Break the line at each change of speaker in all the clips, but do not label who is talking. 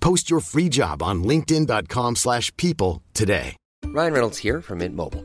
Post your free job on linkedin.com/people slash people today.
Ryan Reynolds here from Mint Mobile.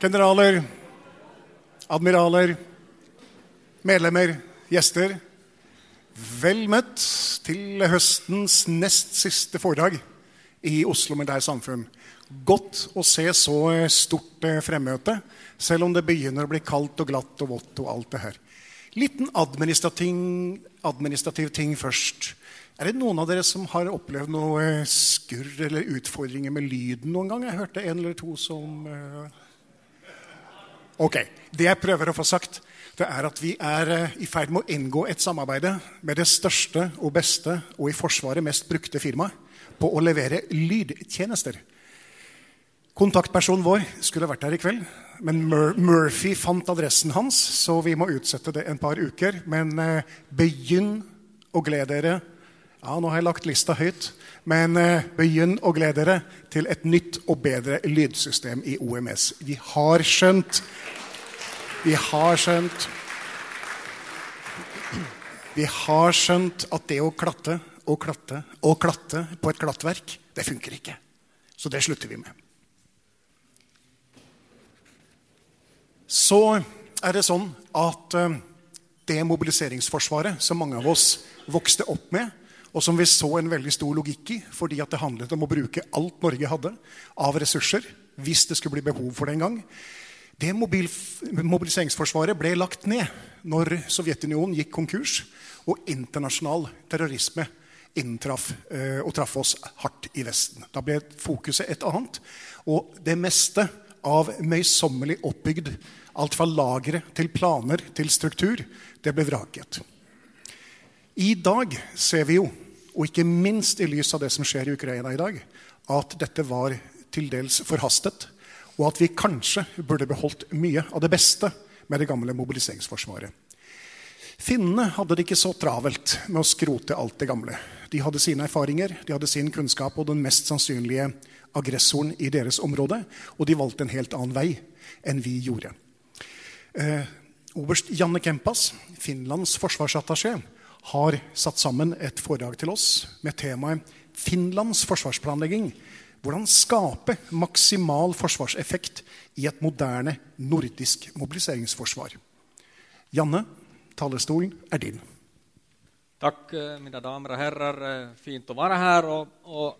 Generaler, admiraler, medlemmer, gjester. Vel møtt til høstens nest siste foredrag i Oslo Militære Samfunn. Godt å se så stort eh, fremmøte, selv om det begynner å bli kaldt og glatt og vått og alt det her. Liten administrativ, administrativ ting først. Er det noen av dere som har opplevd noe eh, skurr eller utfordringer med lyden noen gang? Jeg hørte en eller to som eh, Ok, Det jeg prøver å få sagt, det er at vi er eh, i ferd med å inngå et samarbeid med det største og beste og i Forsvaret mest brukte firmaet på å levere lydtjenester. Kontaktpersonen vår skulle vært her i kveld, men Mur Murphy fant adressen hans, så vi må utsette det en par uker. Men eh, begynn å glede dere. Ja, nå har jeg lagt lista høyt. Men eh, begynn å glede dere til et nytt og bedre lydsystem i OMS. Vi har skjønt Vi har skjønt Vi har skjønt at det å klatte og klatte og klatte på et klattverk, det funker ikke. Så det slutter vi med. Så er det sånn at eh, det mobiliseringsforsvaret som mange av oss vokste opp med, og som vi så en veldig stor logikk i, fordi at det handlet om å bruke alt Norge hadde av ressurser, hvis det skulle bli behov for det en gang, det mobil, mobiliseringsforsvaret ble lagt ned når Sovjetunionen gikk konkurs og internasjonal terrorisme inntraff och og traff oss hardt i Vesten. Da ble fokuset et annet. Og det meste av møysommelig oppbygd, alt fra lagre til planer til struktur, det ble vraket. I dag ser vi jo, og ikke minst i lys av det som skjer i Ukraina i dag, at dette var til dels forhastet, og at vi kanskje burde beholdt mye av det beste med det gamle mobiliseringsforsvaret. Finnene hadde det ikke så travelt med å skrote alt det gamle. De hadde sine erfaringer, de hadde sin kunnskap og den mest sannsynlige aggressoren i deres område, og de valgte en helt annen vei enn vi gjorde. Eh, oberst Janne Kempas, Finlands forsvarsattaché, har satt sammen et foredrag til oss med temaet 'Finlands forsvarsplanlegging'. Hvordan skape maksimal forsvarseffekt i et moderne nordisk mobiliseringsforsvar. Janne, talerstolen er din.
Tack eh, mina damer och herrar, eh, fint att vara här. Och, och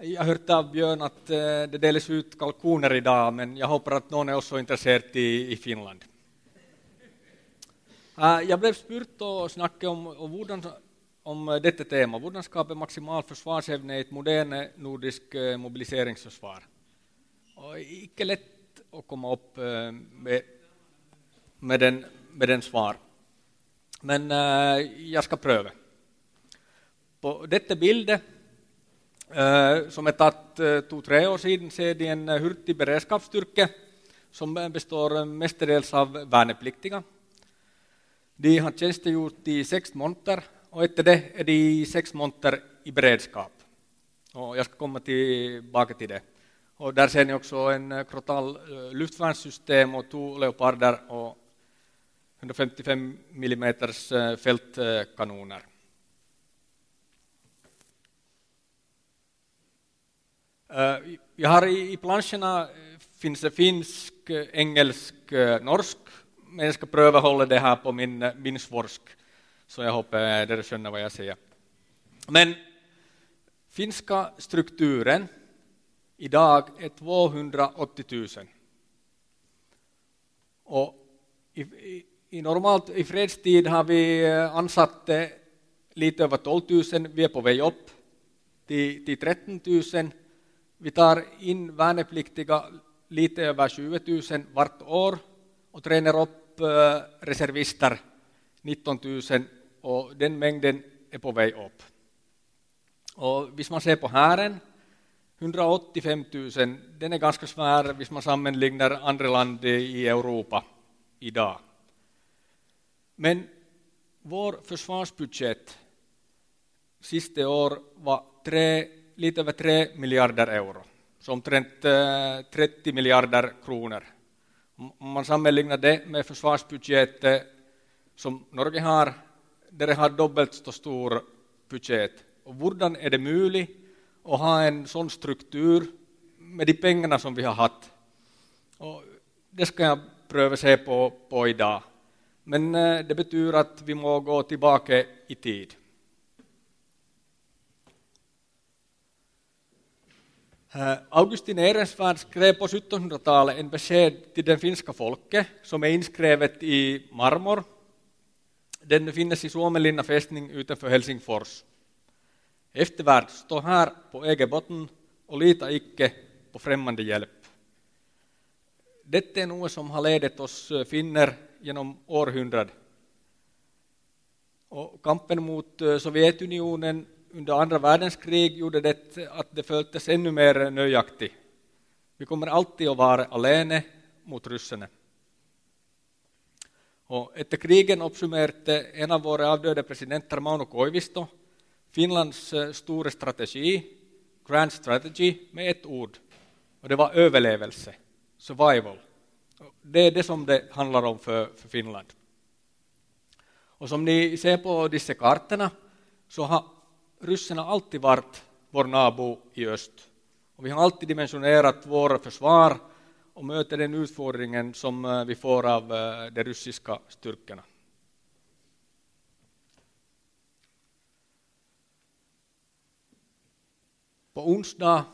jag hörde av Björn att eh, det delas ut kalkoner idag, men jag hoppas att någon är också intresserad i, i Finland. Jag blev spurt och snackade om, om, om eh, detta tema, hur skapa maximal försvarsevne i ett modernt eh, nordiskt eh, mobiliseringsförsvar. Och inte lätt att komma upp med, med, den, med den svar. Men jag ska pröva. På detta bild som är tagit två-tre år sedan ser de en hurtig beredskapsstyrka som består mestadels av värnpliktiga. De har tjänstgjort i sex månader och efter det är de sex månader i beredskap. Och jag ska komma tillbaka till det. Och där ser ni också en eh, Crotal eh, luftvärnssystem och två Leoparder och 155 mm fältkanoner. Jag har i planscherna eh, finns det finsk, engelsk, norsk, men jag ska pröva hålla det här på min, eh, min svorsk, så jag hoppas att känner vad jag säger. Men finska strukturen idag är 280 000. Och i, i, i, normalt, i fredstid har vi eh, ansatt eh, lite över 12 000, vi är på väg upp till, till 13 000. Vi tar in värnpliktiga lite över 20 000 vart år och tränar upp Eh, reservister 19 000 och den mängden är på väg upp. Och om man ser på hären, 185 000, den är ganska svår om man sammanlignar andra land i Europa idag. Men vår försvarsbudget sista år var tre, lite över 3 miljarder euro, som 30 eh, miljarder kronor. Om man sammanlignar det med försvarsbudgeten som Norge har, där det har dubbelt så stor budget. Och hur är det möjligt att ha en sån struktur med de pengarna som vi har haft? Och det ska jag pröva se på, på idag. Men eh, det betyder att vi må gå tillbaka i tid. Äh, Augustin Ehrensvärd skrev på 1700-talet en besked till den finska folket som är inskrivet i marmor. Den finns i Suomenlinna fästning utanför Helsingfors. Eftervärd, stå här på egen botten och lita icke på främmande hjälp. Detta är något som har ledit oss äh, finner genom århundrad. Och kampen mot äh, Sovjetunionen under andra världskrig gjorde det att det följdes ännu mer nöjaktigt. Vi kommer alltid att vara alene mot ryssarna. Och efter krigen uppsummerade en av våra avdöda presidenter, Mauno Koivisto, Finlands eh, stora strategi, Grand Strategy, med ett ord. Och det var överlevelse, survival. Det är det som det handlar om för, för Finland. Och som ni ser på dessa kartorna så har ryssarna alltid varit vår nabo i öst. Och vi har alltid dimensionerat våra försvar och möter den utfordringen som eh, vi får av eh, de ryska styrkorna. På onsdag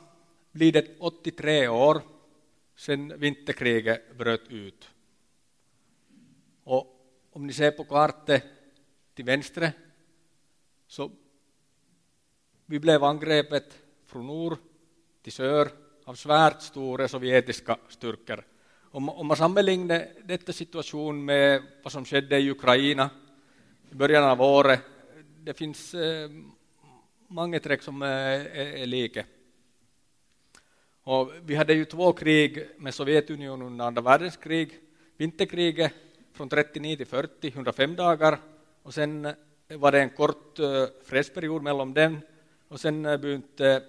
blir det 83 år sedan vinterkriget bröt ut. Och om ni ser på kartan till vänster så vi blev angrepet från norr till söder av svärt stora sovjetiska styrkor. Om, om man sammanlignar detta situation med vad som skedde i Ukraina i början av året, det finns eh, många träck som är, är, är lika. Och vi hade ju två krig med Sovjetunionen under andra världskrig. Vinterkriget från 39 till 40, 105 dagar. Och sen var det en kort eh, fredsperiod mellan dem. Och sen eh, begynte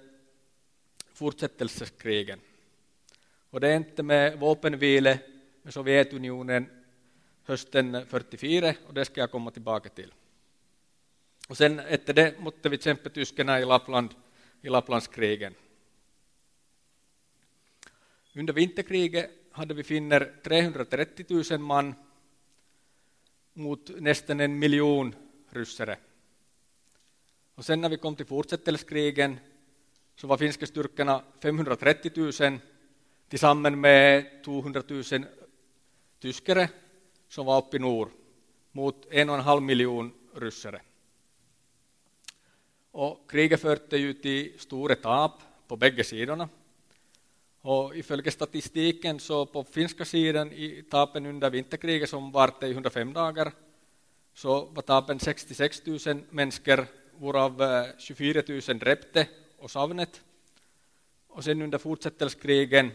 fortsättelseskrigen. Och det är inte med vapenvile med Sovjetunionen hösten 44 och det ska jag komma tillbaka till. Och sen efter det måste vi kämpa tyskarna i Lappland i Lapplandskrigen. Under vinterkriget hade vi finner 330 000 man mot nästan en miljon ryssare. Och sen när vi kom till fortsättelskrigen så var finska styrkorna 530 000 tillsammans med 200 000 tyskare som var uppe i norr mot en och en halv miljon ryssare. Och kriget förde ju till stora tap på bägge sidorna. Och ifölge statistiken så på finska sidan i tapen under vinterkriget som varte i 105 dagar så var tapen 66 000 människor varav 24 000 dräpte och savnet. Och sen under fortsättelskrigen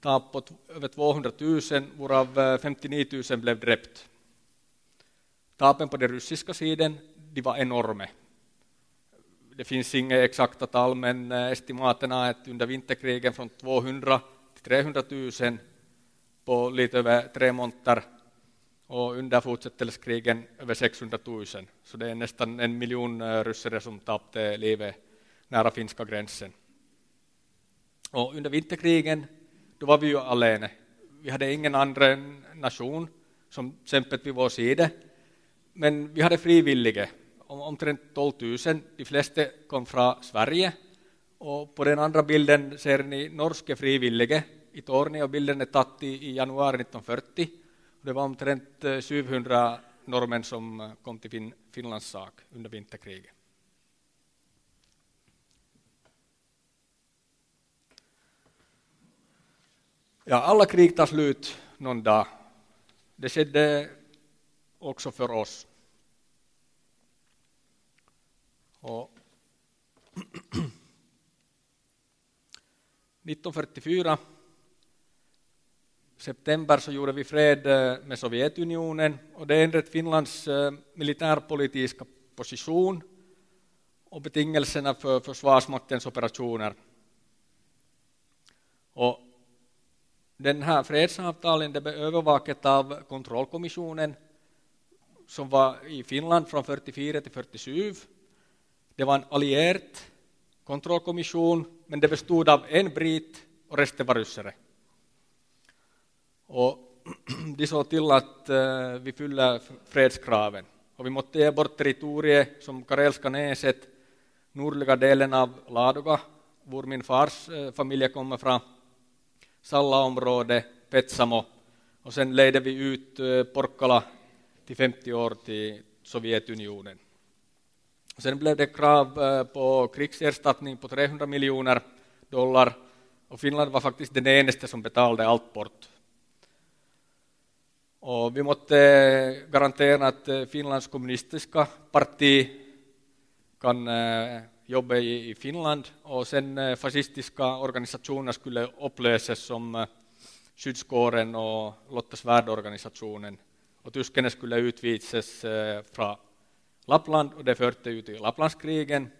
tap på över 200 000 varav 59 000 blev dräpt. Tapen på den ryska sidan de var enorma. det finns inga exakta tal, men eh, estimaten är att under vinterkrigen från 200 till 300 000 på lite över tre månader och under fortsättningskrigen över 600 000. Så det är nästan en miljon eh, ryssare som tappade livet nära finska gränsen. Och under vinterkrigen då var vi ju alene. Vi hade ingen annan nation som kämpat vid vår sida. Men vi hade frivilliga, omtrent 12 000. De flesta kom från Sverige. Och på den andra bilden ser ni norska frivilliga i Tornio. Bilden är tatt i januari 1940. Det var omtrent eh, 700 norrmän som eh, kom till fin Finlands sak under vinterkriget. Ja, alla krig tar slut någon dag. Det skedde också för oss. Och 1944 september så gjorde vi fred eh, med Sovjetunionen och det ändrade Finlands eh, militärpolitiska position och betingelserna för Försvarsmaktens operationer. Och den här fredsavtalen det blev övervakat av kontrollkommissionen som var i Finland från 44 till 47. Det var en allierad kontrollkommission, men det bestod av en brit och resten var ryssare. Och de såg till att eh, vi fyller fredskraven. Och vi måste ge bort territoriet som Karelska näset, nordliga delen av Ladoga, var min fars eh, familj kommer från, Sallaområdet, Petsamo, och sen ledde vi ut eh, Porkala Porkkala till 50 år till Sovjetunionen. Sen blev det krav på krigsersättning på 300 miljoner dollar och Finland var faktiskt den enda som betalade allt bort. Och vi måste eh, garantera att eh, Finlands kommunistiska parti kan eh, jobba i Finland och sen fascistiska organisationer skulle upplösas som Skyddskåren och Lotta Svärd-organisationen. Och tyskarna skulle utvisas från Lappland och det förde ut i Lapplandskrigen.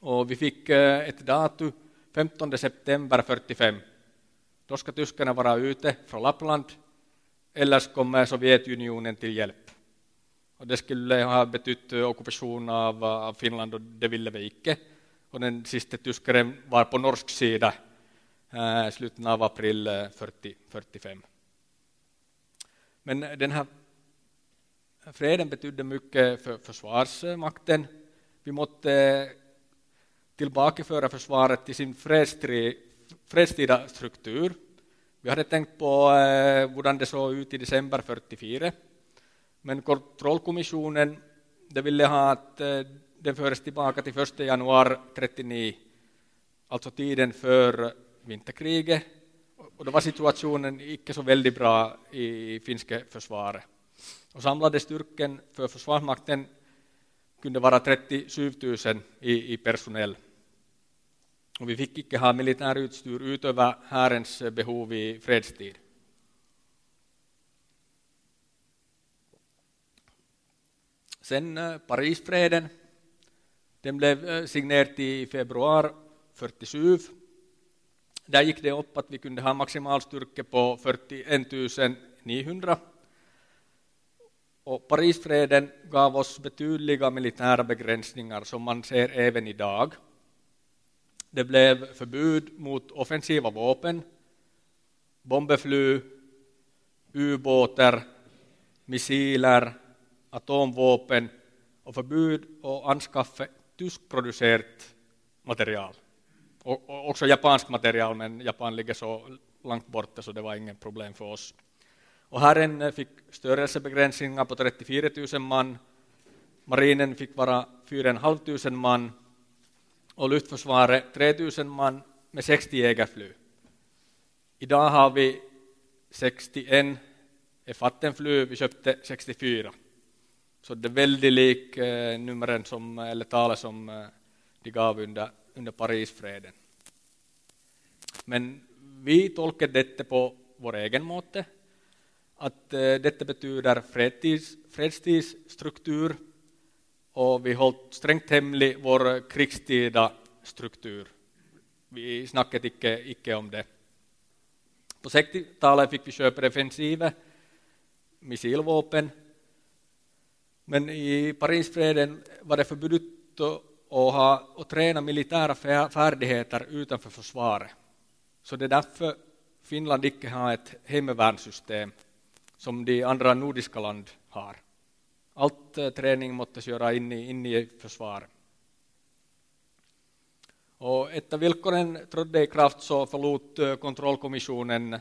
Och vi fick ett datum, 15 september 45. Då ska tyskarna vara ute från Lappland eller kommer Sovjetunionen till hjälp. Och det skulle ha betytt ockupation av, av Finland och det ville vi icke. Och den sista tyskaren var på norsk sida i slutet av april eh, 40, 45. Men den här freden betydde mycket för försvarsmakten. Vi måste tillbakaföra försvaret till sin fredstida struktur. Vi hade tänkt på eh, hur det såg ut i december 44. Men kontrollkommissionen de ville ha att eh, den fördes tillbaka till 1 januari 39, alltså tiden för vinterkriget. Och då var situationen inte så väldigt bra i finska försvaret. Och samlade styrkan för Försvarsmakten kunde vara 37 000 i, i personell. Och vi fick icke ha militärutstyr utöver härens behov i fredstid. Sen eh, Parisfreden, den blev eh, signerad i februari 47. Där gick det upp att vi kunde ha maximal styrka på 41 900. Och Parisfreden gav oss betydliga militära begränsningar som man ser även idag. Det blev förbud mot offensiva vapen, bombefly, ubåtar, missiler, atomvapen och förbud att anskaffa tyskproducerat material. Och också japanskt material, men Japan ligger så långt borta så det var inget problem för oss. Och Herren eh, fick störelsebegränsningar på 34 000 man, marinen fick vara 4 500 man och luftförsvaret 3000 man med 60 jägarflyg. Idag har vi 61 F-18-flyg, vi köpte 64. Så det är väldigt lik eh, numren som, eller talet som eh, de gav under, under Parisfreden. Men vi tolkar detta på vår egen måte, att eh, detta betyder fredstids, fredstidsstruktur och vi höll strängt hemlig vår krigstida struktur. Vi snackade icke, icke om det. På 60-talet fick vi köpa defensiva missilvapen, men i Parisfreden var det förbjudet att, ha, att träna militära färdigheter utanför försvaret. Så det är därför Finland icke har ett hemvärnssystem som de andra nordiska land har. Allt eh, träning måste göra in i, in i försvar. Och ett av villkoren trädde i kraft så förlot eh, kontrollkommissionen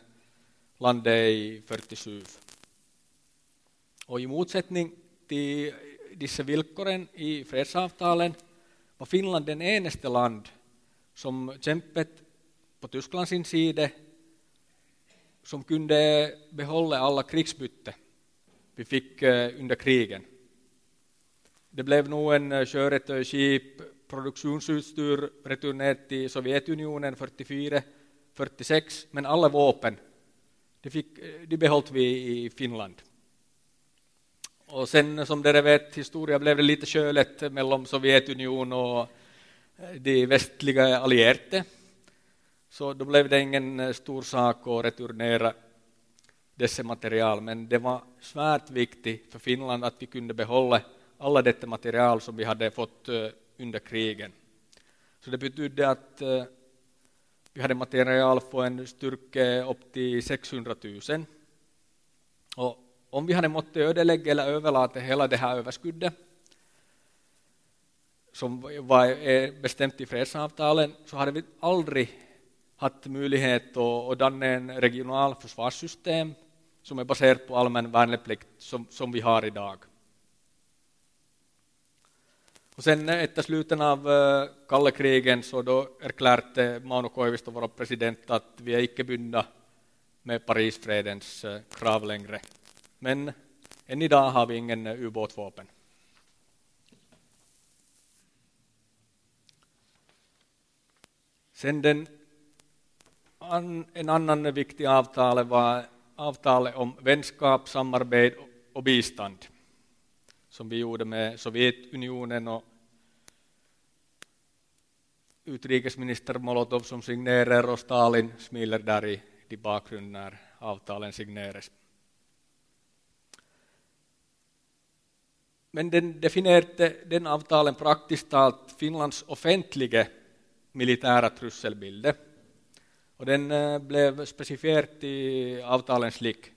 landet i 47. Och i motsättning till dessa villkoren i fredsavtalen var Finland den enaste land som kämpet på Tysklands sida som kunde behålla alla krigsbytte vi fick eh, under krigen. Det blev nog en eh, eh produktionsutstyr returnerat till Sovjetunionen 44-46, men alla vapen de, fick, eh, de behållt vi i Finland. Och sen som dere vet historia blev det lite kölet mellan Sovjetunionen och de västliga allierade. Så då blev det ingen stor sak att returnera dessa material, men det var svärt viktigt för Finland att vi kunde behålla alla detta material som vi hade fått eh, under krigen. Så det betydde att eh, vi hade material för en styrka upp till 600 000. Och om vi hade måttet ödelägga eller överlåta hela det här överskuddet som var eh, bestämt i fredsavtalen så hade vi aldrig haft möjlighet att danna en regional försvarssystem som är baserat på allmän värnplikt som, som vi har idag. Och sen eh, efter slutet av eh, kalla krigen så då erklärde Mauno Koivisto, vår president, att vi är icke bundna med Parisfredens eh, krav längre. Men än idag har vi ingen ubåtvapen. ubåtsvapen. Sen den, en annan viktig avtal var avtalet om vänskap, samarbete och bistånd som vi gjorde med Sovjetunionen och utrikesminister Molotov som signerar och Stalin smiler där i, i bakgrunden när avtalen signeras. Men den definierade den avtalen praktiskt talat Finlands offentliga militära trusselbilder. Och den eh, blev specifierat i avtalens lik.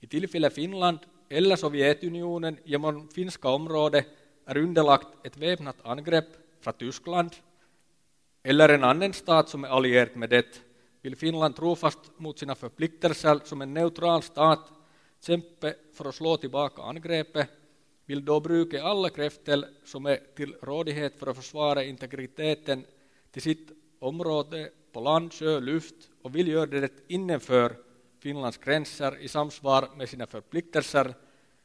I tillfälle Finland eller Sovjetunionen genom finska området är underlagt ett väpnat angrepp från Tyskland eller en annan stat som är allierad med det vill Finland trofast mot sina förpliktelser som en neutral stat kämpa för att slå tillbaka angreppet vill då bruka alla krafter som är till rådighet för att försvara integriteten till sitt område på land, sjö, luft och vill göra det innanför Finlands gränser i samsvar med sina förpliktelser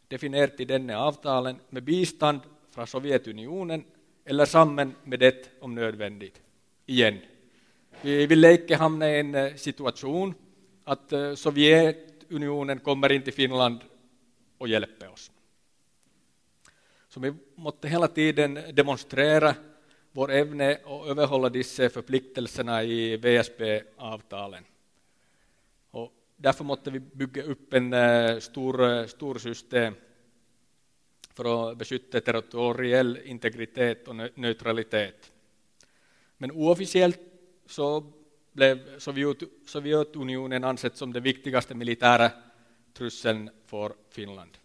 definierat i denna avtalen med bistånd från Sovjetunionen eller samman med det om nödvändigt. Igen. Vi vill inte hamna i en eh, situation att eh, Sovjetunionen kommer in till Finland och hjälper oss. Så vi måste hela tiden demonstrera vår evne att överhålla dessa förpliktelserna i VSB-avtalen. Och därför måste vi bygga upp en eh, stor, eh, stor system för att beskydda territoriell integritet och neutralitet. Men oofficiellt så blev Sovjetunionen ansett som den viktigaste militära trusseln för Finland.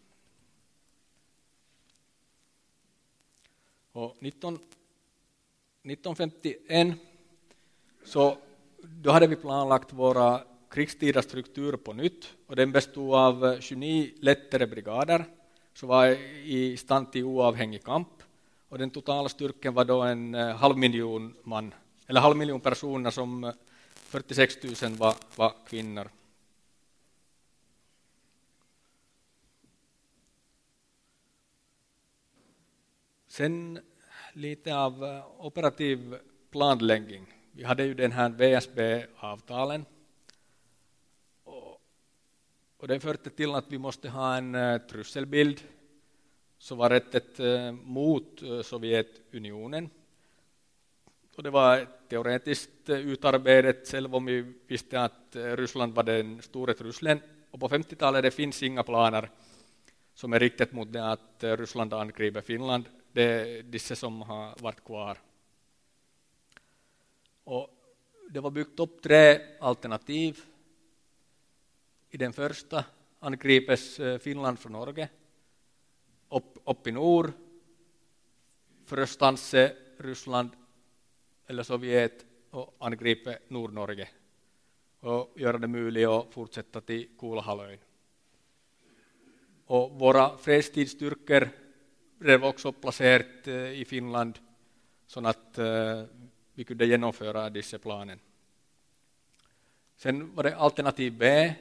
Och 19 1951 så då hade vi planlagt våra krigstida strukturer på nytt och den bestod av 29 lättare brigader som var i stand till oavhängig kamp och den totala styrkan var då en eh, halv miljon man, eller halv miljon personer som eh, 46 000 var, var kvinnor. Sen lite av eh, operativ planläggning. Vi hade ju den här VSB-avtalen. Och, och det förde till att vi måste ha en uh, trusselbild så var rättet eh, mot Sovjetunionen. Och det var teoretiskt utarbetat, själv om vi visste att Ryssland var den stora trusseln. Och på 50-talet det finns inga planer som är riktat mot det att Ryssland angriper Finland. Det är dessa som har varit kvar. Och det var byggt upp tre alternativ. I den första angripes eh, Finland från Norge upp, upp i norr, förstanse Ryssland eller Sovjet och angriper Nordnorge och göra det möjligt att fortsätta till Kolahalvön. Och våra fredstidsstyrkor blev också placerat eh, i Finland så att eh, vi kunde genomföra dessa planen. Sen var det alternativ B,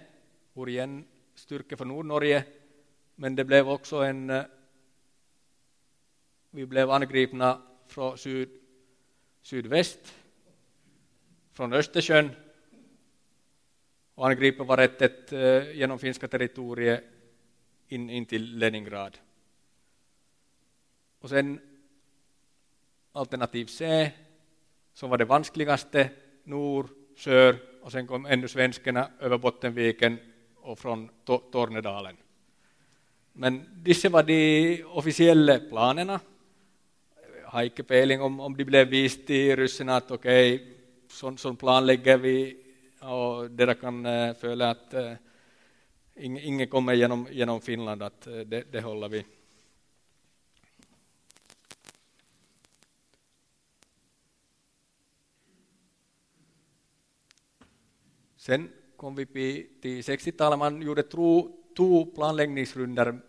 igen styrka för Nordnorge, men det blev också en eh, vi blev angripna från syd, sydväst, från Östersjön och angripen var rättet eh, genom finska territoriet in, in till Leningrad. Och sen alternativ C, som var det vanskligaste, Nor, sör och sen kom ännu svenskarna över Bottenviken och från Tornedalen. Men dessa var de officiella planerna har inte pejling om, om de blev vist till ryssarna att okej, okay, sån, sån plan lägger vi och det kan äh, följa att äh, ingen kommer genom, genom Finland, att äh, det, det håller vi. Sen kom vi till 60-talet, man gjorde två planläggningsrunder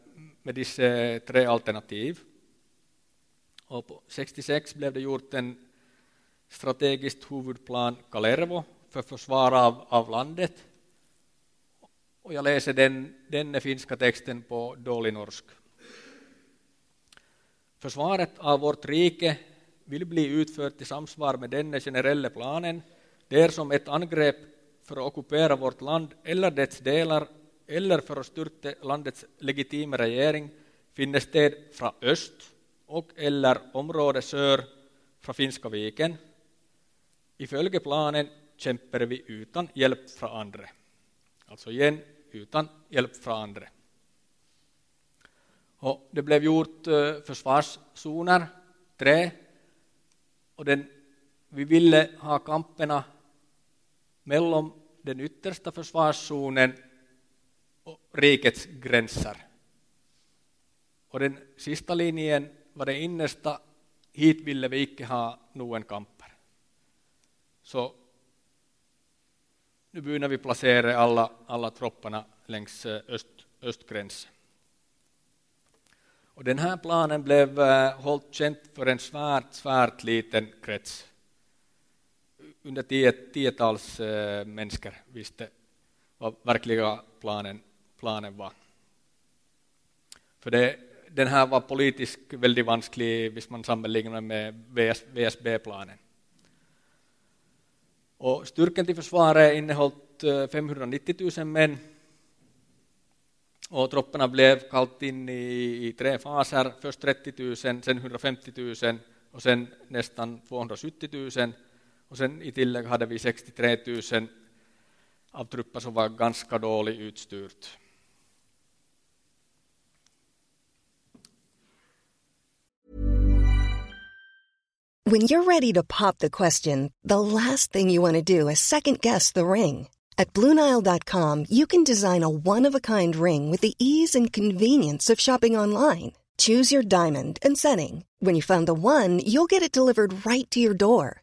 med dessa eh, tre alternativ. Och på 66 blev det gjort en strategisk huvudplan Kalervo för försvar av, av landet. Och jag läser den, den finska texten på dålig norsk. Försvaret av vårt rike vill bli utfört i samsvar med den generella planen, där som ett angrepp för att ockupera vårt land eller dess delar eller för att styrta landets legitima regering finner sted från öst och eller område sör från Finska viken. I planen kämpar vi utan hjälp från andra. Alltså igen, utan hjälp från andra. Och det blev gjort eh, försvarszoner, tre, och den, vi ville ha kamperna mellan den yttersta försvarszonen och rikets gränser. Och den sista linjen var det innersta, hit ville vi icke ha någon kamper. Så nu börjar vi placera alla, alla tropparna längs öst, östgränsen. Och den här planen blev hållt känt för en svärt, svärt liten krets. Under tio, tiotals äh, eh, människor visste vad verkliga planen, planen var. För det den här var politiskt väldigt vansklig hvis man sammanlignar med VS, VSB-planen. Och styrkan till försvaret innehöll 590 000 män och tropperna blev kallt in i, i tre faser, först 30 000, sen 150 000 och sen nästan 270 000 och sen i tillägg hade vi 63 000 av som var ganska dåligt utstyrt.
When you're ready to pop the question, the last thing you want to do is second guess the ring. At Bluenile.com, you can design a one of a kind ring with the ease and convenience of shopping online. Choose your diamond and setting. When you find the one, you'll get it delivered right to your door.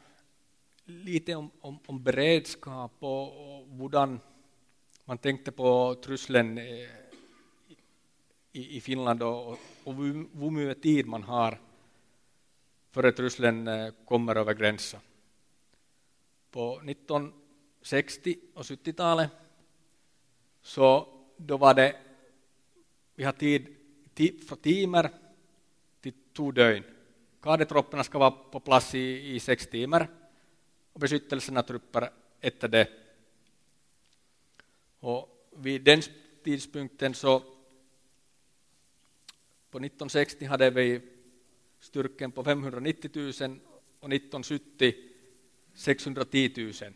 lite om, om, om beredskap och, och hurdan man tänkte på trusseln eh, i, i Finland och, och hur mycket tid man har före trusseln eh, kommer över gränsen. På 1960 och 70-talet så då var det, vi har tid, tid från timmar till två dygn. Kadetropperna ska vara på plats i, i sex timmar och beskyttelsen trupper efter det. Och vid den tidpunkten så på 1960 hade vi styrkan på 590 000 och 1970 610 000.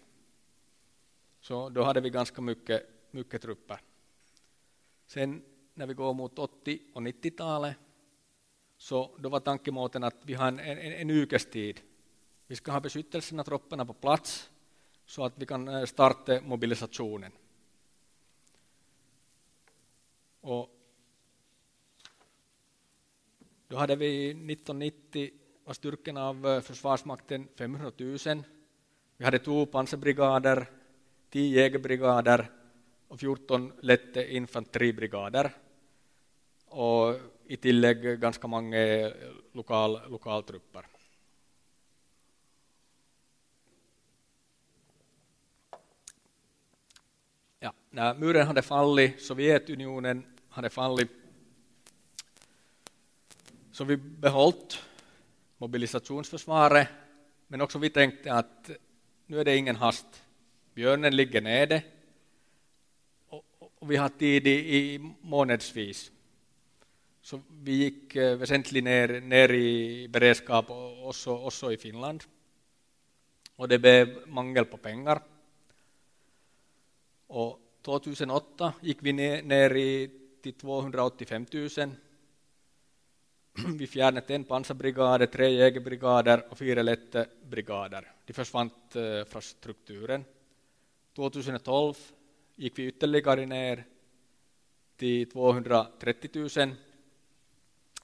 Så då hade vi ganska mycket, mycket trupper. Sen när vi går mot 80 och 90-talet så då var tankemåten att vi har en, en, en yrkestid. Vi ska ha beskyttelsen av på plats så att vi kan starta mobilisationen. Och då hade vi 1990 var styrkan av Försvarsmakten 500 000. Vi hade två pansarbrigader, tio jägarbrigader och 14 lätta infanteribrigader. Och i tillägg ganska många eh, lokal, lokaltrupper. Ja, när muren hade fallit, Sovjetunionen hade fallit, så vi behållit mobilisationsförsvaret, men också vi tänkte att nu är det ingen hast. Björnen ligger nere och, och vi har tid i, i månadsvis. Så vi gick eh, väsentligt ner, ner i beredskap också, också i Finland. Och det blev mangel på pengar. Och 2008 gick vi ner, i, till 285 000. Vi fjärnade en pansarbrigad, tre jägarbrigader och fyra lätta brigader. De försvann eh, från strukturen. 2012 gick vi ytterligare ner till 230 000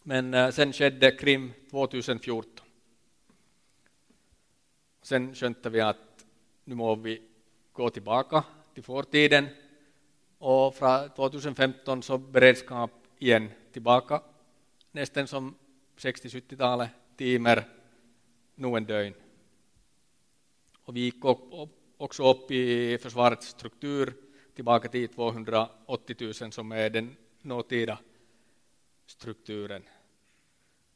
men eh, sen skedde Krim 2014. Sen skönte vi att nu må vi gå tillbaka till fortiden och från 2015 så beredskap igen tillbaka nästan som 60-70-talet, timer, nu en dögn. Och vi gick också upp i försvarets struktur tillbaka till 280 000 som är den nåtida strukturen.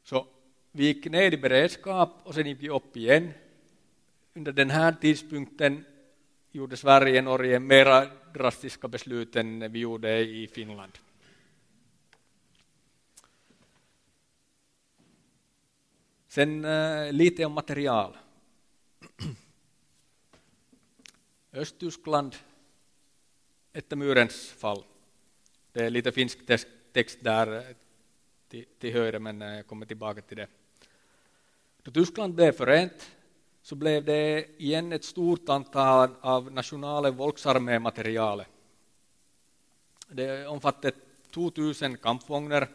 Så vi gick ner i beredskap och sen gick vi upp igen. Under den här tidpunkten gjorde Sverige och Norge mera drastiska besluten vi gjorde i Finland. Sen eh, lite om material. Östtyskland efter murens fall. Det är lite finsk text där eh, till, till höger, men eh, jag kommer tillbaka till det. Då Tyskland blev förent så blev det igen ett stort antal av nationale Volksarmé-material. Det omfattade 2000 kampvagnar,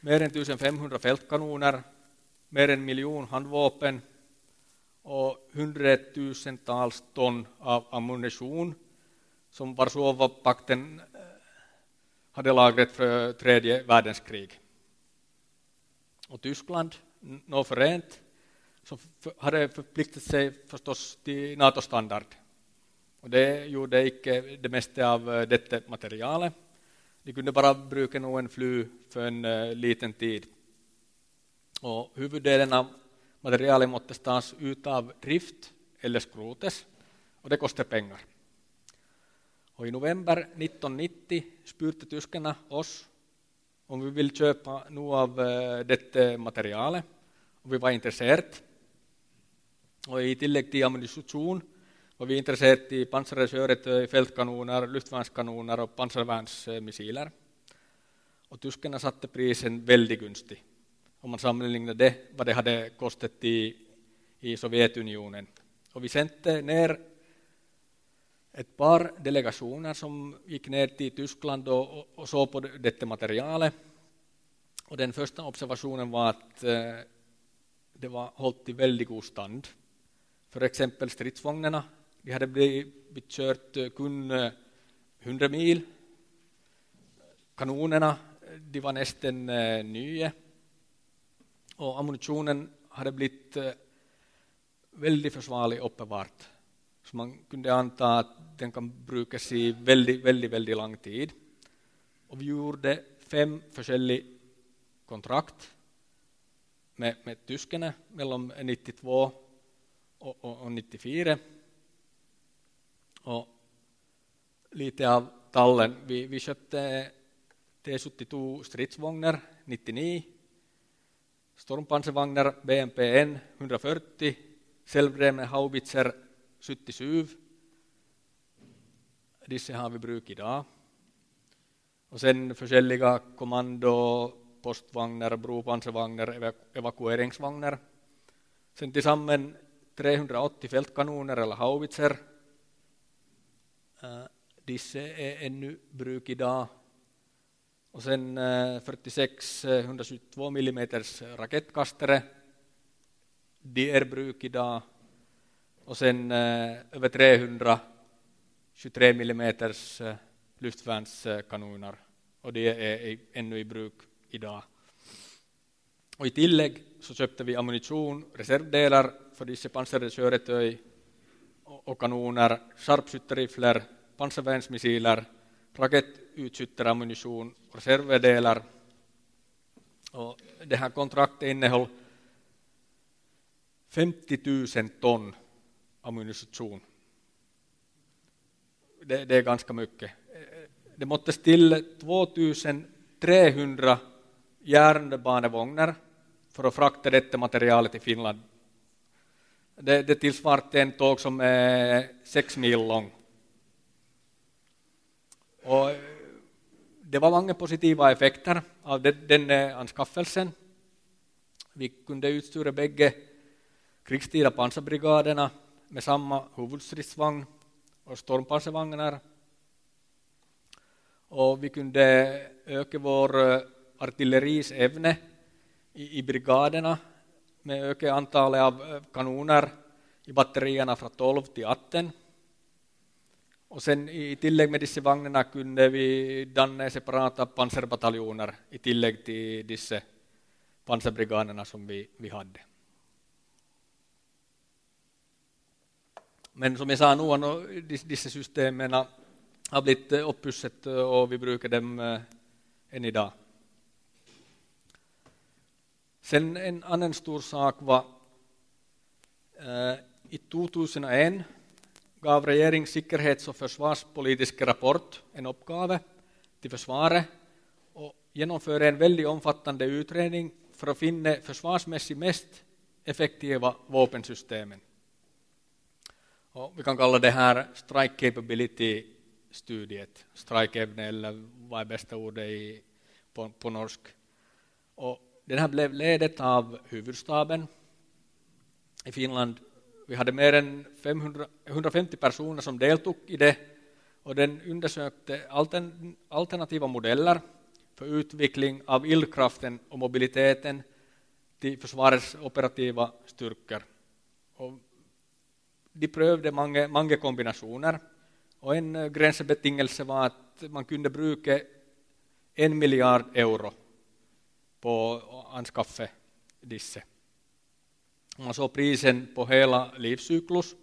mer än 1500 fältkanoner, mer än en miljon handvapen och hundratusentals ton av ammunition som Warszawapakten eh, hade lagrat för tredje världskrig. Och Tyskland, nå förent, så hade förpliktat sig förstås till NATO-standard. Och det gjorde icke det mesta av eh, detta materialet. De kunde bara bruka någon fly för en eh, liten tid. Och huvuddelen av materialet måste tas ut av drift eller skrotes och det kostar pengar. Och I november 1990 spurte tyskarna oss om vi vill köpa något av eh, detta material. Och vi var intresserade. Och I tillägg till ammunition var vi intresserade i pansarköret, eh, fältkanoner, luftvärnskanoner och pansarvärnsmissiler. Och tyskarna satte prisen väldigt gunstigt om man sammanlignade det vad det hade kostat i, i Sovjetunionen. Och vi sände ner ett par delegationer som gick ner till Tyskland och, och, och såg på detta materialet. Och den första observationen var att eh, det var hållit i väldigt god stand. För exempel stridsvagnarna, de hade blivit kört eh, kun eh, 100 mil. Kanonerna, eh, de var nästan nya. Och ammunitionen hade blivit väldigt försvarlig uppenbart. Så man kunde anta att den kan brukas i väldigt, väldigt, väldigt lång tid. Och vi gjorde fem olika kontrakt med, med tyskarna mellan 92 och, och, och 94. Och lite av tallen. Vi, vi köpte T72 stridsvagnar 99, stormpansarvagnar BMPN 140, självdrivna haubitser 77. Dessa har vi bruk idag. Och sen försäljliga kommando, postvagnar, bropansarvagnar, evakueringsvagnar. Sen tillsammans 380 fältkanoner eller haubitser. Disse e är ännu bruk idag. Och sen 46 122 mm raketkastare. De är bruk idag och sen över 300 23 mm luftvärnskanoner och det är ännu i bruk idag. Och I tillägg så köpte vi ammunition, reservdelar för dessa pansrade och kanoner, sharpskytterifler, pansarvärnsmissiler, raketutskjuterammunition och reservdelar. Och det här kontraktet innehöll 50 000 ton ammunition. Det, det, är ganska mycket. Det måttes till 2300 järnbanevagnar för att frakta detta materialet till Finland. Det, det tillsvarte en tåg som är sex mil lång. Och eh, det var många positiva effekter av den eh, anskaffelsen. Vi kunde utstyra bägge krigstida pansarbrigaderna med samma huvudstridsvagn och stormpansarvagnar. Och vi kunde öka vår eh, artilleris evne i, i brigaderna med öka antalet av eh, kanoner i batterierna från 12 till 18. Och sen i tillägg med dessa vagnarna kunde vi danna separata pansarbataljoner i tillägg till dessa pansarbrigaderna som vi, vi hade. Men som jag sa nu, dessa systemen har blivit eh, uppusset eh, och vi brukar dem än idag. Sen en annan stor sak var eh, i 2001 gav regeringens säkerhets och försvarspolitiska rapport en uppgave till försvaret och genomförde en väldigt omfattande utredning för att finna försvarsmässigt mest effektiva vapensystemen. Och vi kan kalla det här strike capability-studiet, Strike eller vad är bästa ordet i, på, på norsk. Och den här blev ledet av huvudstaben i Finland. Vi hade mer än 500, 150 personer som deltog i det och den undersökte alternativa modeller för utveckling av illkraften och mobiliteten till försvarets operativa styrkor. Och de prövade många, många kombinationer och en eh, gränsbetingelse var att man kunde bruka en miljard euro på att anskaffa. Man såg prisen på hela livscyklus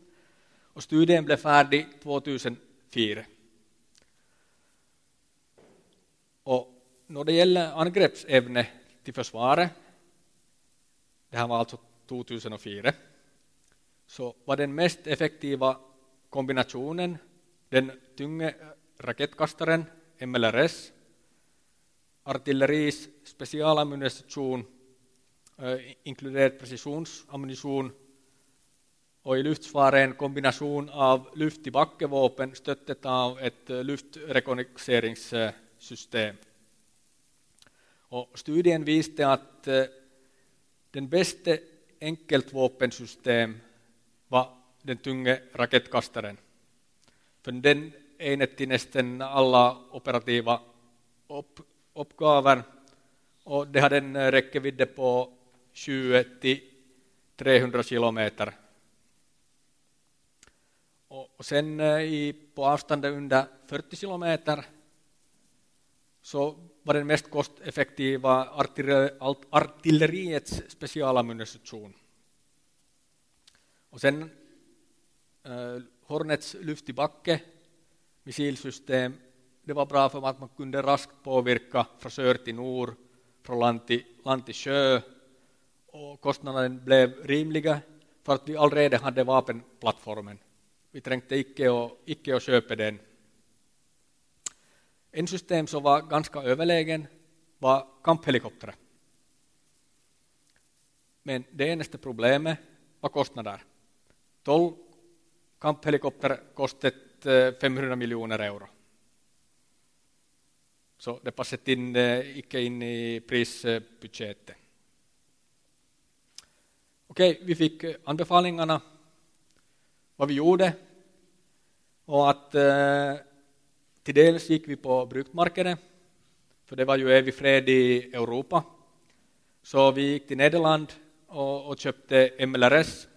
och studien blev färdig 2004. Och när det gäller angreppsämne till försvaret, det här var alltså 2004, så var den mest effektiva kombinationen den tunga äh, raketkastaren MLRS, artilleris specialammunition, eh, inkluderat precisionsammunition och i luftförsvaret en kombination av luft i backevapen stöttet av ett eh, luftrekognoseringssystem. Och studien visade att eh, den bästa enkeltvapensystem var den tunga raketkastaren. För den enhet till nästan alla operativa upp, uppgaver och det hade en eh, räckvidd på 20 till 300 kilometer. Och sen eh, i, på avståndet under 40 kilometer så var den mest kosteffektiva artilleriets specialammunition. Och sen eh, Hornets lyft i backe missilsystem, det var bra för att man kunde raskt påverka från till nord, från land till, land till sjö och kostnaden blev rimliga för att vi allerede hade vapenplattformen. Vi tänkte icke och, icke och köpa den. En system som var ganska överlägen var kamphelikoptrar. Men det enaste problemet var kostnader. 12 kamphelikopter kostade eh, 500 miljoner euro. Så det passade in, eh, icke in eh, i prisbudgeten. Eh, Okej, vi fick anbefalingarna, vad vi gjorde och att eh, till dels gick vi på bruktmarknaden, för det var ju evig fred i Europa. Så vi gick till Nederland och, och köpte MLRS.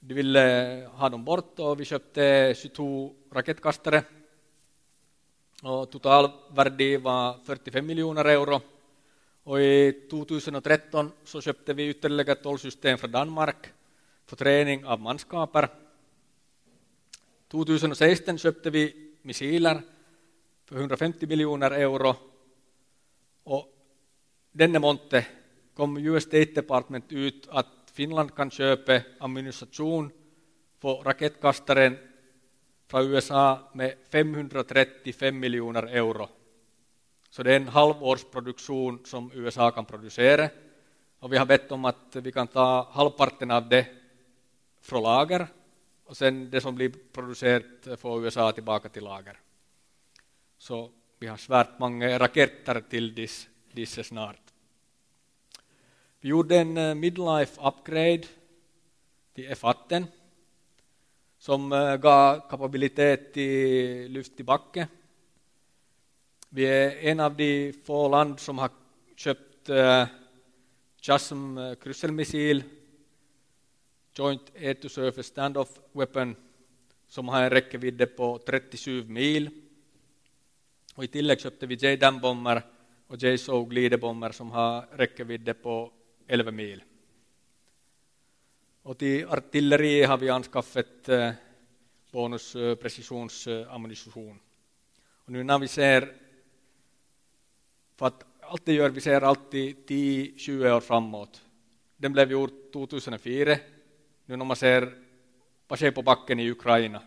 De ville ha dem bort och vi köpte 22 raketkastare. Och totalvärde var 45 miljoner euro. Och i 2013 så köpte vi ytterligare 12 system från Danmark för träning av manskaper. 2016 köpte vi missiler för 150 miljoner euro. Och denna månad kom US State Department ut att Finland kan köpa ammunition för raketkastaren från USA med 535 miljoner euro. Så det är en halvårsproduktion som USA kan producera. Och vi har bett om att vi kan ta halvparten av det från lager och sen det som blir producerat får USA tillbaka till lager. Så vi har svärt många raketer till dessa snart. Vi gjorde en eh, midlife upgrade till F18 som eh, gav kapabilitet till lyft i backe. Vi är en av de få land som har köpt eh, Chasm eh, krysselmissil Joint Air to Surface Standoff Weapon som har en räckvidd på 37 mil. Och I tillägg köpte vi J-DAM-bomber och J-SOG glidebomber som har räckvidd på 11 mil. Och till artilleri har vi anskaffat eh, bonusprecisionsammunition. Eh, eh, Och nu när vi ser, för att allt det gör, vi ser alltid 10-20 år framåt. Den blev gjord 2004 nu när man ser vad sker på backen i Ukraina.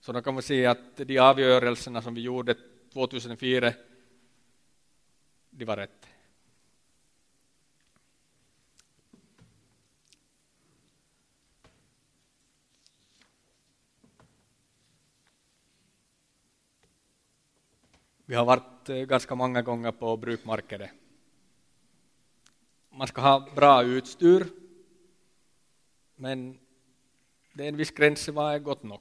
Så då kan man se att de avgörelserna som vi gjorde 2004, de var rätt. Vi har varit eh, ganska många gånger på brukmarknaden. Man ska ha bra utstyr men det är en viss gräns vad är gott nog.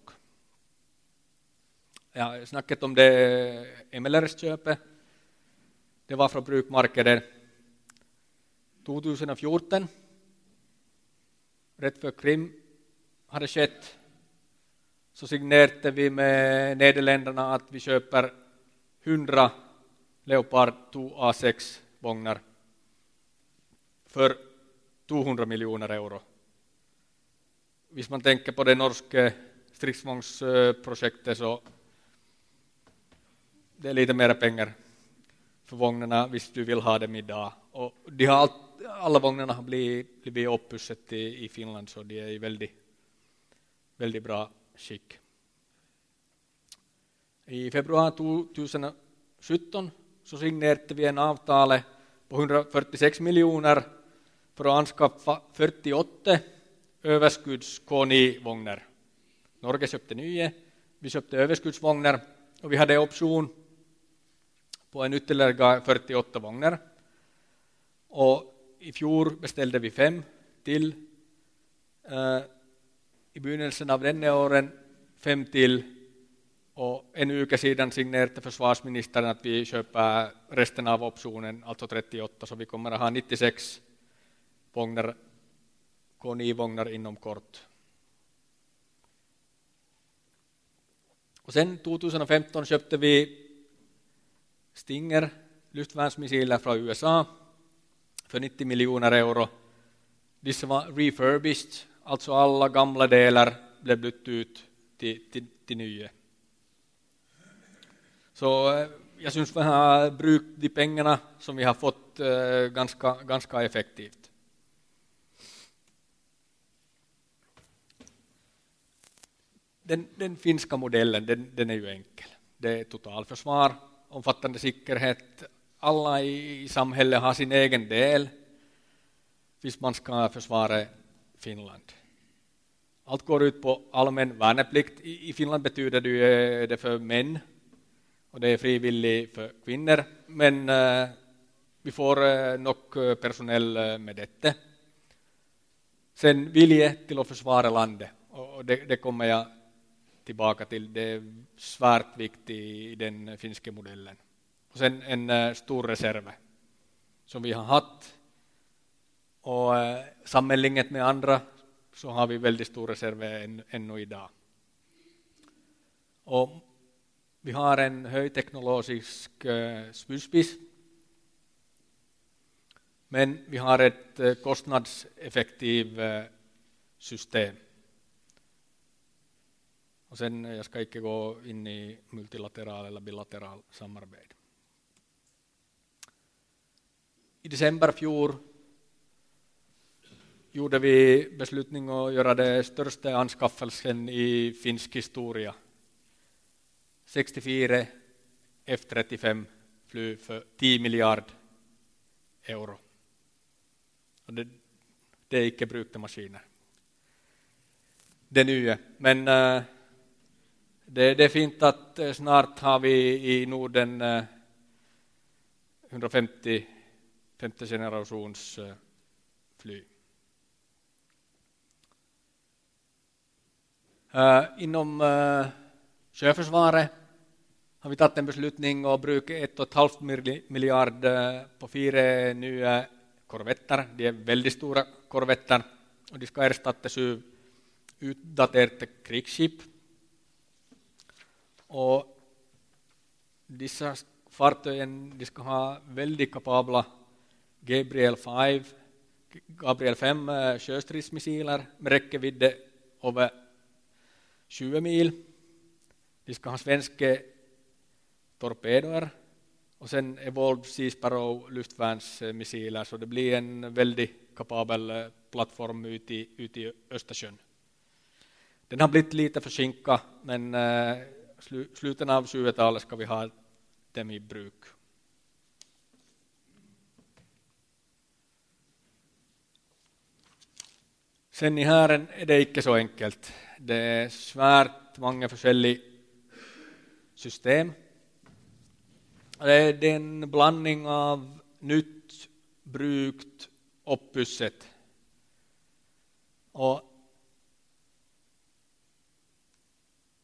Ja, snacket om det eh, MLRS-köpet, det var från brukmarknaden 2014. Rätt för Krim hade skett så signerade vi med Nederländerna att vi köper 100 Leopard 2 A6 vagnar för 200 miljoner euro Om man tänker på det norska stridsvagnsprojektet så det är lite mer pengar för vagnarna om du vill ha dem idag. Och de har allt, alla vagnarna har blivit, blivit i, i Finland så de är i väldigt, väldigt bra skick. I februari 2017 så signerade vi en avtal på 146 miljoner för att anskaffa 48 överskudds K9-vagnar. Norge köpte nya, vi köpte överskuddsvagnar och vi hade option på en ytterligare 48 vagnar. Och I fjol beställde vi fem till. Eh, I begynnelsen av denna åren fem till och en vecka sedan signerade försvarsministern att vi köper resten av optionen, alltså 38, så vi kommer att ha 96 vagnar, K9-vagnar inom kort. Och sen 2015 köpte vi Stinger luftvärnsmissiler från USA för 90 miljoner euro. Dessa var refurbished, alltså alla gamla delar blev bytt ut till, till, till nya. Så eh, jag syns vi har brukt de pengarna som vi har fått eh, ganska, ganska effektivt. Den, den finska modellen den, den, är ju enkel. Det är totalförsvar, omfattande säkerhet. Alla i, i samhället har sin egen del, Visst man ska försvara Finland. Allt går ut på allmän värnplikt. I, i Finland betyder det, eh, det för män och det är frivilligt för kvinnor, men uh, vi får uh, nog eh, personell uh, med detta. Sen vilje till att försvara landet, och det, det kommer jag tillbaka till. Det är svärt viktigt i den finska modellen. Och sen en stor reserv som vi har haft. Och sammanlinget med andra så har vi väldigt stor reserv än, ännu idag. Och vi har en högteknologisk eh, spjutspis. Men vi har ett eh, kostnadseffektivt eh, system. Och sen, jag ska inte gå in i multilateral eller bilateral samarbete. I december fjol gjorde vi beslutning att göra det största anskaffelsen i finsk historia 64 F35 flyg för 10 miljard euro. Och det, det är icke brukta maskiner. Det nya. Men äh, det, det, är fint att eh, snart har vi i Norden eh, äh, 150 femte generations flyg. inom Sjöförsvaret har vi tagit en beslutning och brukat ett och ett halvt miljard eh, på fyra nya korvetter. De är väldigt stora korvetter och de ska ersätta sju utdaterade krigsskip. Och dessa fartygen de ska ha väldigt kapabla Gabriel 5, Gabriel 5 eh, sjöstridsmissiler med räckvidd över 20 mil de ska ha svenska torpedoer och sen Evolved Sea Sparrow luftvärnsmissiler så det blir en väldigt kapabel eh, plattform ute i, ut i Östersjön. Den har blivit lite försinkad men äh, slu, slutet av 20-talet ska vi ha dem i bruk. Sen i hären är det inte så enkelt. Det är svärt många olika system. Det är en blandning av nytt, brukt, uppusset. Och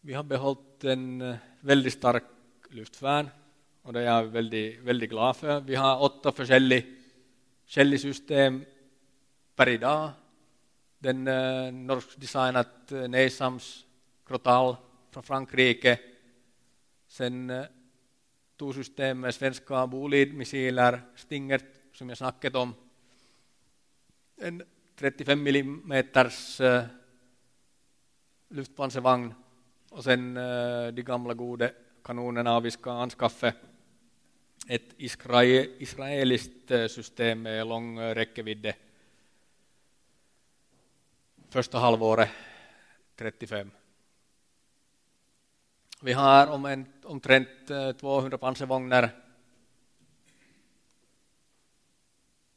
vi har behållit en eh, väldigt stark luftvärn och det är jag väldigt, väldigt glad för. Vi har åtta olika system per idag. Den äh, norskdesignat eh, Nesams Crotal från Frankrike Sen eh, storsystem med svenska Bolid-missiler, Stinger, som jag snackat om, en 35 mm eh, luftpansarvagn och sen eh, de gamla goda kanonerna vi ska anskaffa. Ett israeliskt eh, system med lång räckvidd första halvåret 35. Vi har om en, omtrent eh, 200 pansarvagnar,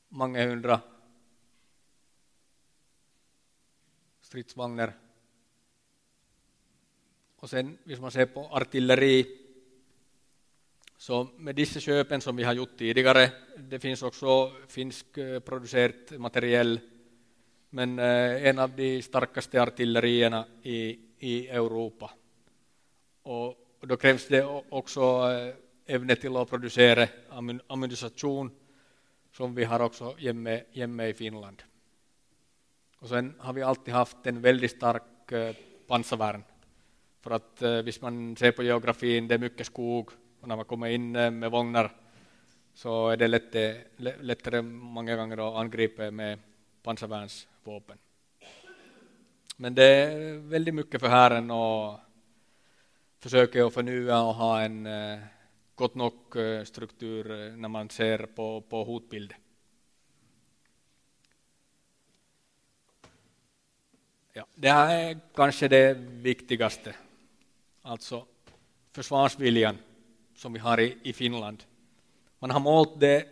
många hundra stridsvagnar. Och sen, om man ser på artilleri, så med dessa köpen som vi har gjort tidigare, det finns också finsk eh, producerat materiell men eh, en av de starkaste artillerierna i, i Europa. Och då krävs det också eh, ämne till att producera ammunition som vi har också hemma, hemma i Finland. Och sen har vi alltid haft en väldigt stark eh, pansarvärn. För att eh, visst man ser på geografin, det är mycket skog och när man kommer in med vagnar så är det lättare, lättare många gånger att angripa med pansarvärnsvapen. Men det är väldigt mycket för hären och försöker jag förnya och ha en eh, gott nog eh, struktur eh, när man ser på, på hotbilden. Ja, det här är kanske det viktigaste, alltså försvarsviljan som vi har i, i Finland. Man har målt det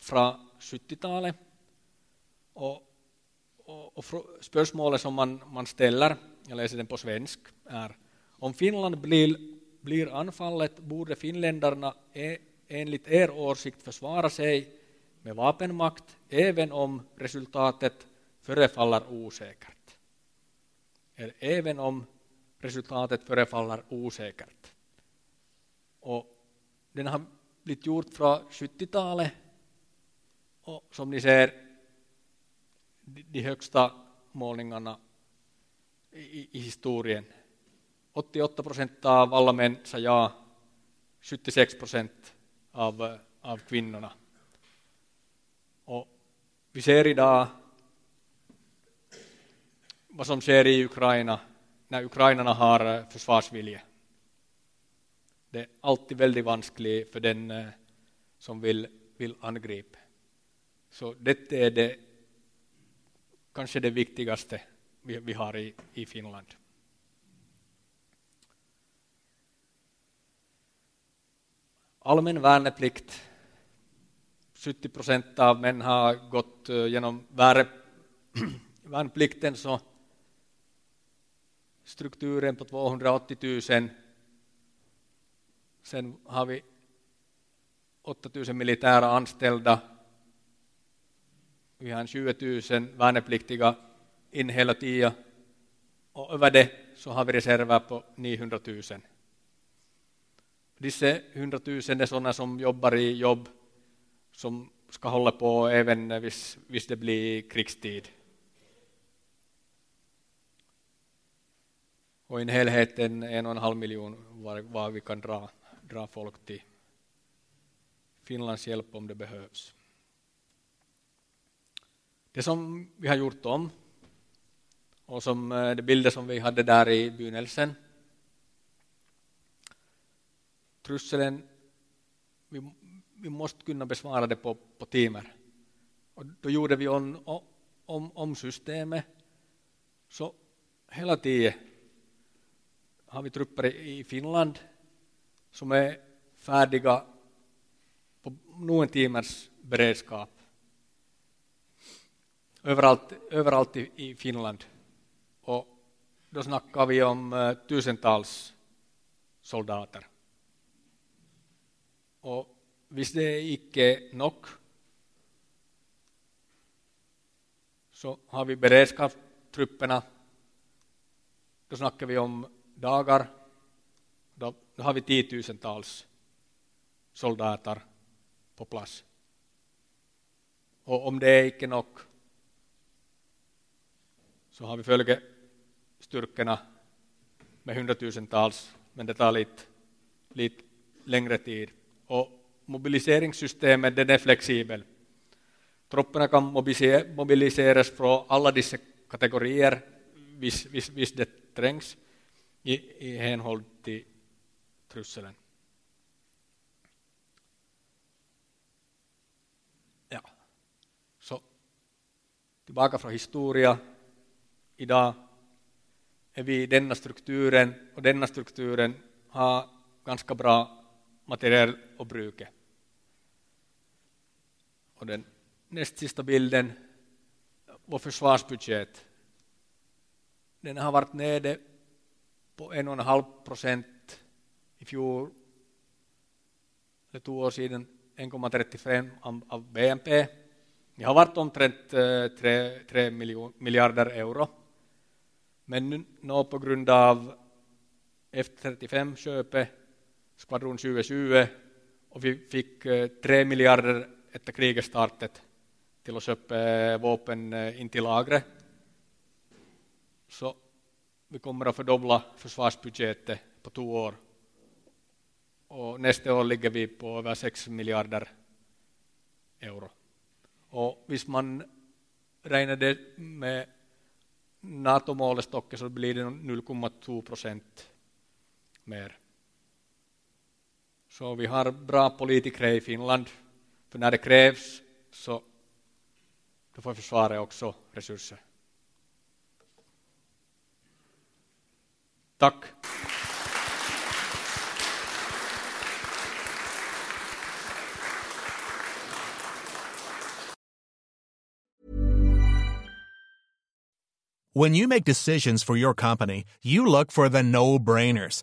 från 70-talet och, och, och spörsmålet som man, man ställer, jag läser den på svensk, är om Finland blir, blir anfallet borde finländarna e, enligt er åsikt försvara sig med vapenmakt även om resultatet förefaller osäkert. Även om resultatet förefaller osäkert. Och den har blivit gjort från 70-talet och som ni ser de högsta målningarna i, i historien 88 procent av alla män sa ja, 76 procent av, av kvinnorna. Och vi ser idag vad som sker i Ukraina när ukrainarna har eh, försvarsvilja. Det är alltid väldigt vanskligt för den eh, som vill, vill angripa. Så detta är det, kanske det viktigaste vi, vi har i, i Finland. Allmän värneplikt. 70 procent av män har gått genom värnplikten så strukturen på 280 000. Sen har vi 8 000 militära anställda. Vi har 20 000 värnpliktiga in hela tiden och över det så har vi reserver på 900 000. Dessa hundratusen är sådana som jobbar i jobb som ska hålla på även hvis, hvis det blir krigstid. Och i helheten en och en halv miljon var, var vi kan dra, dra folk till Finlands hjälp om det behövs. Det som vi har gjort om och som eh, de bilder som vi hade där i begynnelsen Trusselen, vi, vi måste kunna besvara det på, på timmar. Och då gjorde vi om, om, om systemet. Så hela tiden har vi trupper i Finland som är färdiga på någon timmars beredskap. Överallt, överallt i, i Finland. Och då snackar vi om uh, tusentals soldater. Och hvis det ikke er nok, så har vi beredskapstrupperna. Då snackar vi om dagar. Då, då har vi tiotusentals soldater på plats. Och om det är icke nog så har vi följestyrkorna med hundratusentals, men det tar lite, lite längre tid. Och mobiliseringssystemet den är flexibel. Trupperna kan mobiliseras från alla dessa kategorier vis, vis, vis det trängs i, i hänhåll till trusselen. Ja. Så tillbaka från historia. Idag är vi i denna strukturen och denna strukturen har ganska bra materiell och bruket. Och den näst sista bilden, vår försvarsbudget, den har varit nere på en och en halv procent i fjol, eller två år sedan, 1,35 av BNP. Det har varit omtrent eh, 3, 3 miljarder euro. Men nu på grund av F35-köpet, skvadron 2020, och vi fick eh, 3 miljarder efter krigets startet till att köpa eh, vapen eh, in till lagret. Så vi kommer att fördubbla försvarsbudgeten på två år. Och nästa år ligger vi på över 6 miljarder euro. Och visst man räknar det med NATO-målestocken så blir det 0,2 procent mer. Så vi har bra politiker i Finland. För när det krävs så då får försvaret också resurser. Tack.
When you make decisions for your company, you look for the no-brainers.